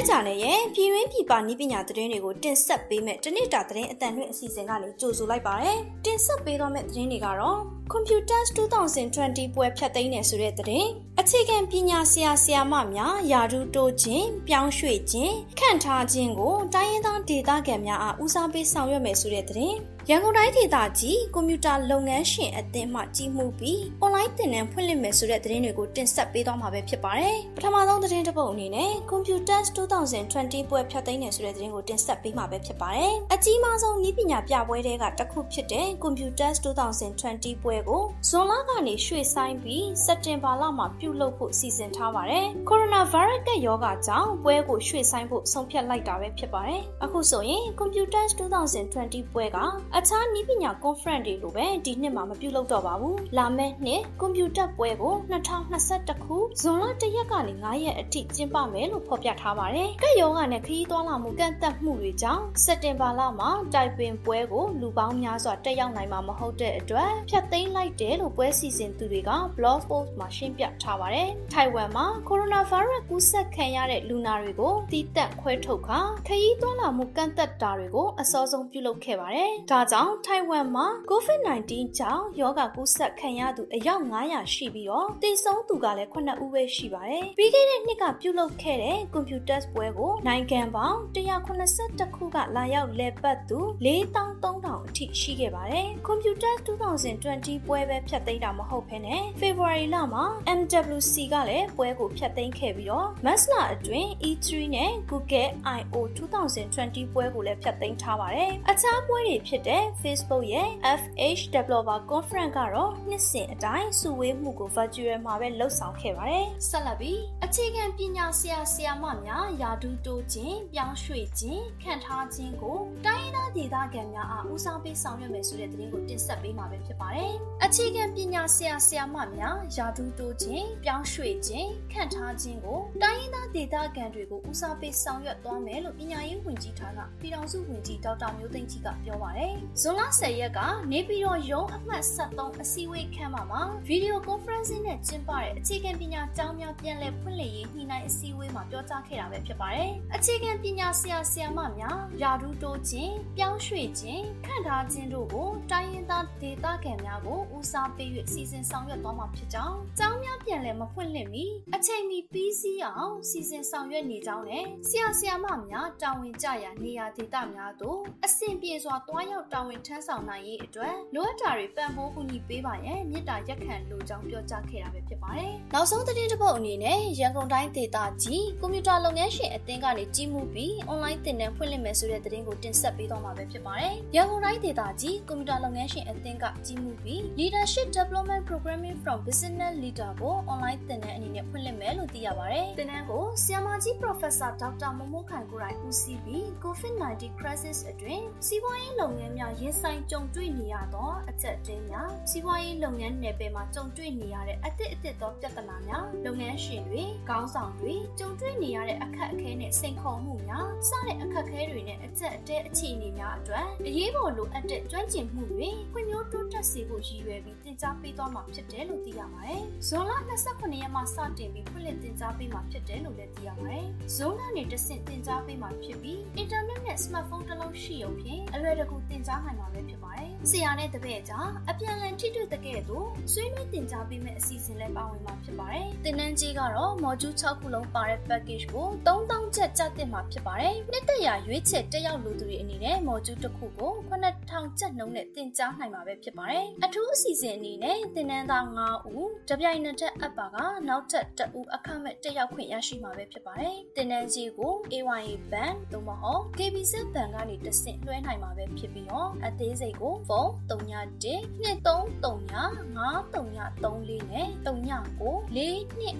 နဲ့ကြာနဲ့ရဲ့ပြည်ရင်းပြည်ပနည်းပညာသတင်းတွေကိုတင်ဆက်ပေးမဲ့တနေ့တာသတင်းအတန်လွင့်အစီအစဉ်ကနေကြိုဆိုလိုက်ပါရယ်တင်ဆက်ပေးတော့မဲ့သတင်းတွေကတော့ Computers 2020ပွဲဖြတ်သိမ်းနေဆိုတဲ့သတင်းအခြေခံပညာဆရာဆရာမများယာဒူတိုးခြင်းပြောင်းရွှေ့ခြင်းခန့်ထားခြင်းကိုတိုင်းရင်းသားဒေသခံများအားဦးစားပေးဆောင်ရွက်မယ်ဆိုတဲ့သတင်း ရန်ကုန်တိုင်းဒေသကြီးကွန်ပျူတာလုပ်ငန်းရှင်အသင်းမှကြီးမှုပြီးအွန်လိုင်းသင်တန်းဖွင့်လှစ်မယ်ဆိုတဲ့သတင်းတွေကိုတင်ဆက်ပေးသွားမှာပဲဖြစ်ပါတယ်။ပထမဆုံးသတင်းတစ်ပုဒ်အနေနဲ့ Computers 2020ပွဲဖြတ်သိမ်းနေဆိုတဲ့သတင်းကိုတင်ဆက်ပေးမှာပဲဖြစ်ပါတယ်။အကြီးမားဆုံးနည်းပညာပြပွဲတွေကတစ်ခုဖြစ်တဲ့ Computers 2020ပွဲကိုဇွန်လကနေရွှေ့ဆိုင်းပြီးစက်တင်ဘာလမှာပြုလုပ်ဖို့စီစဉ်ထားပါတယ်။ကိုရိုနာဗိုင်းရပ်စ်ကရောဂါကြောင့်ပွဲကိုရွှေ့ဆိုင်းဖို့ဆုံးဖြတ်လိုက်တာပဲဖြစ်ပါတယ်။အခုဆိုရင် Computers 2020ပွဲကအခြားနည်းပညာ conference တွေလိုပဲဒီနှစ်မှာမပြုလုပ်တော့ပါဘူး။လာမယ့်နှစ်ကွန်ပျူတာပွဲကို2021ခုဇွန်လ1ရက်ကနေ9ရက်အထိကျင်းပမယ်လို့ဖော်ပြထားပါတယ်။ကက်ယောဂနဲ့ခရီးသွားလာမှုကန့်သတ်မှုတွေကြောင့်စက်တင်ဘာလမှာတိုင်ပင်ပွဲကိုလူပေါင်းများစွာတက်ရောက်နိုင်မှာမဟုတ်တဲ့အတွက်ဖျက်သိမ်းလိုက်တယ်လို့ပွဲစီစဉ်သူတွေက blog post မှာရှင်းပြထားပါတယ်။ထိုင်ဝမ်မှာကိုရိုနာဗိုင်းရပ်စ်ကူးစက်ခံရတဲ့လူနာတွေကိုတီးတက်ခွဲထုတ်ခါခရီးသွားလာမှုကန့်သတ်တာတွေကိုအစောဆုံးပြုလုပ်ခဲ့ပါတယ်။ဒါကြောင့်ထိုင်ဝမ်မှာ COVID-19 ကြောင့်ယောဂကူးစက်ခံရသူအယောက်900ရှိပြီးတော့တည်ဆုံးသူကလည်း9ဦးပဲရှိပါတယ်။ပြီးခဲ့တဲ့နှစ်ကပြုလုပ်ခဲ့တဲ့ Computers ပွဲကိုနိုင်ငံပေါင်း182ခုကလာရောက်လည်ပတ်သူ4300အထိရှိခဲ့ပါတယ်။ Computers 2020ပွဲပဲဖြတ်သိမ်းတာမဟုတ်ဘဲနဲ့ February လမှာ MWC ကလည်းပွဲကိုဖြတ်သိမ်းခဲ့ပြီးတော့ Mars လအတွင်း E3 နဲ့ Google I/O 2020ပွဲကိုလည်းဖြတ်သိမ်းထားပါတယ်။အခြားပွဲတွေဖြစ်တဲ့ Facebook ရဲ့ FH Developer Conference ကတော့နှစ်စဉ်အတိုင်းစုဝေးမှုကို virtual မှာပဲလှုပ်ဆောင်ခဲ့ပါတယ်။ဆက်လက်ပြီးအခြေခံပညာဆရာဆရာမများယာဒူတိုးခြင်းပြောင်းရွှေ့ခြင်းခံထားခြင်းကိုတိုင်းရင်းသားဒေသခံများအားဦးစားပေးဆောင်ရွက်မယ်ဆိုတဲ့သတင်းကိုတင်ဆက်ပေးမှာပဲဖြစ်ပါတယ်။အခြေခံပညာဆရာဆရာမများယာဒူတိုးခြင်းပြောင်းရွှေ့ခြင်းခံထားခြင်းကိုတိုင်းရင်းသားဒေသခံတွေကိုဦးစားပေးဆောင်ရွက်သွားမယ်လို့ပညာရေးဝန်ကြီးဌာနပြည်ထောင်စုဝန်ကြီးဒေါက်တာမျိုးသိန်းကြီးကပြောပါတယ်။ဇွန်လ10ရက်ကနေပြည်တော်ရုံးအမှတ်73အစည်းအဝေးခန်းမှာမှာဗီဒီယိုကွန်ဖရင့်နဲ့ကျင်းပတဲ့အခြေခံပညာကျောင်းများပြန်လည်ဖွင့်လှစ်ရေးညှိနှိုင်းအစည်းအဝေးမှာပြောကြားခဲ့တာပဲဖြစ်ပါတယ်။အခြေခံပညာဆရာဆရာမများယာဒူးတိုးခြင်းပြောင်းရွှေ့ခြင်းခန့်ထားခြင်းတို့ကိုတိုင်းရင်းသားဒေသခံများကိုဦးစားပေး၍စီစဉ်ဆောင်ရွက်သွားမှာဖြစ်ကြောင်းကျောင်းများပြန်လည်မဖွင့်လှစ်မီအချိန်မီပြီးစီးအောင်စီစဉ်ဆောင်ရွက်နေကြောင်းနဲ့ဆရာဆရာမများတာဝန်ကျရာနေရာဒေသများသို့အဆင့်ပြေစွာတွားရောက်တာဝန်ထမ်းဆောင်နိုင်ရေးအတွက်လိုအပ်တာတွေပံ့ပိုးကူညီပေးပါရန်မြစ်တာရက်ခံလိုကြောင်းပြောကြားခဲ့တာပဲဖြစ်ပါတယ်။နောက်ဆုံးသတင်းတစ်ပုဒ်အနေနဲ့ရန်ကုန်တိုင်းဒေသကြီးကွန်ပျူတာလုပ်ငန်းရှင်အသင်းကနေကြီးမှုပြီးအွန်လိုင်းသင်တန်းဖွင့်လှစ်မယ်ဆိုတဲ့သတင်းကိုတင်ဆက်ပေးသွားမှာပဲဖြစ်ပါတယ်။ရန်ကုန်တိုင်းဒေသကြီးကွန်ပျူတာလုပ်ငန်းရှင်အသင်းကကြီးမှုပြီး Leadership Development Programming from Business Leader ကိုအွန်လိုင်းသင်တန်းအနေနဲ့ဖွင့်လှစ်မယ်လို့သိရပါတယ်။သင်တန်းကိုဆီယမကြီး Professor Dr. မမိုးခိုင်ကိုယ်တိုင်ဦးစီးပြီး COVID-19 crisis အတွင်းစီးပွားရေးလုပ်ငန်းများရင်ဆိုင်ကြုံတွေ့နေရသောအချက်အသေးများစီးပွားရေးလုပ်ငန်းနယ်ပယ်မှာကြုံတွေ့နေရတဲ့အသစ်အသစ်သောပြဿနာများလုပ်ငန်းရှင်တွေခေါင်းဆောင်တွေကြုံတွေ့နေရတဲ့အခက်အခဲနဲ့စိန်ခေါ်မှုများစတဲ့အခက်အခဲတွေနဲ့အချက်အတဲအခြေအနေများအတွက်အရေးပေါ်လိုအပ်တဲ့ကျွမ်းကျင်မှုတွေဖွံ့ဖြိုးတိုးတက်စေဖို့ရည်ရွယ်ပြီးသင်ကြားပေးသွားမှာဖြစ်တယ်လို့သိရပါတယ်။ဇွန်လ29ရက်မှစတင်ပြီးဖွင့်လှစ်သင်ကြားပေးမှာဖြစ်တယ်လို့လည်းသိရပါတယ်။ဇွန်ကနေတဆင့်သင်ကြားပေးမှာဖြစ်ပြီးအင်တာနက်နဲ့စမတ်ဖုန်းတစ်လုံးရှိရုံဖြင့်အလွယ်တကူသင်ကြားနိုင်မှာပဲဖြစ်ပါတယ်။ဆရာနဲ့တပည့်ကြားအပြန်အလှန်ထိတွေ့တဲ့ကဲ့သို့ဆွေးနွေးသင်ကြားပေးမယ့်အစီအစဉ်လည်းပါဝင်မှာဖြစ်ပါတယ်။သင်တန်းကြီးကတော့ module 6ခုလုံးပါတဲ့ package ကို3000ကျပ်ကျသင့်မှာဖြစ်ပါတယ်။နှစ်သက်ရာရွေးချယ်တက်ရောက်လူသူတွေအနေနဲ့ module တစ်ခုကို9000ကျပ်နှုန်းနဲ့သင်ကြားနိုင်မှာပဲဖြစ်ပါတယ်။အထူးအစီအစဉ်အနေနဲ့သင်တန်းသား9ဦးတပြိုင်နက်တည်းအပ်ပါကနောက်ထပ်2ဦးအခမဲ့တက်ရောက်ခွင့်ရရှိမှာပဲဖြစ်ပါတယ်။သင်တန်းကြီးကို AYA band သို့မဟုတ် KBZ band ကနေတဆင့်လွှဲနိုင်မှာပဲဖြစ်ပြီးတော့အသေးစိတ်ကိုဖုန်း391 2339 5334နဲ့39 4253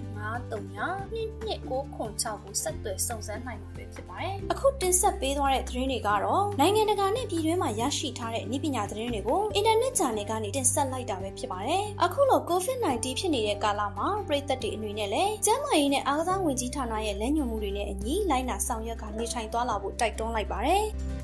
2296ကိုဆက်သွယ်စုံစမ်းနိုင်မှာပဲဖြစ်ပါတယ်။အခုတင်ဆက်ပေးသွားတဲ့သတင်းတွေကတော့နိုင်ငံတကာနဲ့ပြည်တွင်းမှာရရှိထားတဲ့ဤပညာသတင်းတွေကိုအင်တာနက်ဂျာနယ်ကနေတင်ဆက်လိုက်တာပဲဖြစ်ပါတယ်။အခုလို COVID-19 ဖြစ်နေတဲ့ကာလမှာပြည်သက်တွေအနေနဲ့လည်းကျန်းမာရေးနဲ့အားကစားဝန်ကြီးဌာနရဲ့လမ်းညွှန်မှုတွေနဲ့အညီလိုက်နာဆောင်ရွက်ကနေထိုင်သွားလာဖို့တိုက်တွန်းလိုက်ပါတယ်။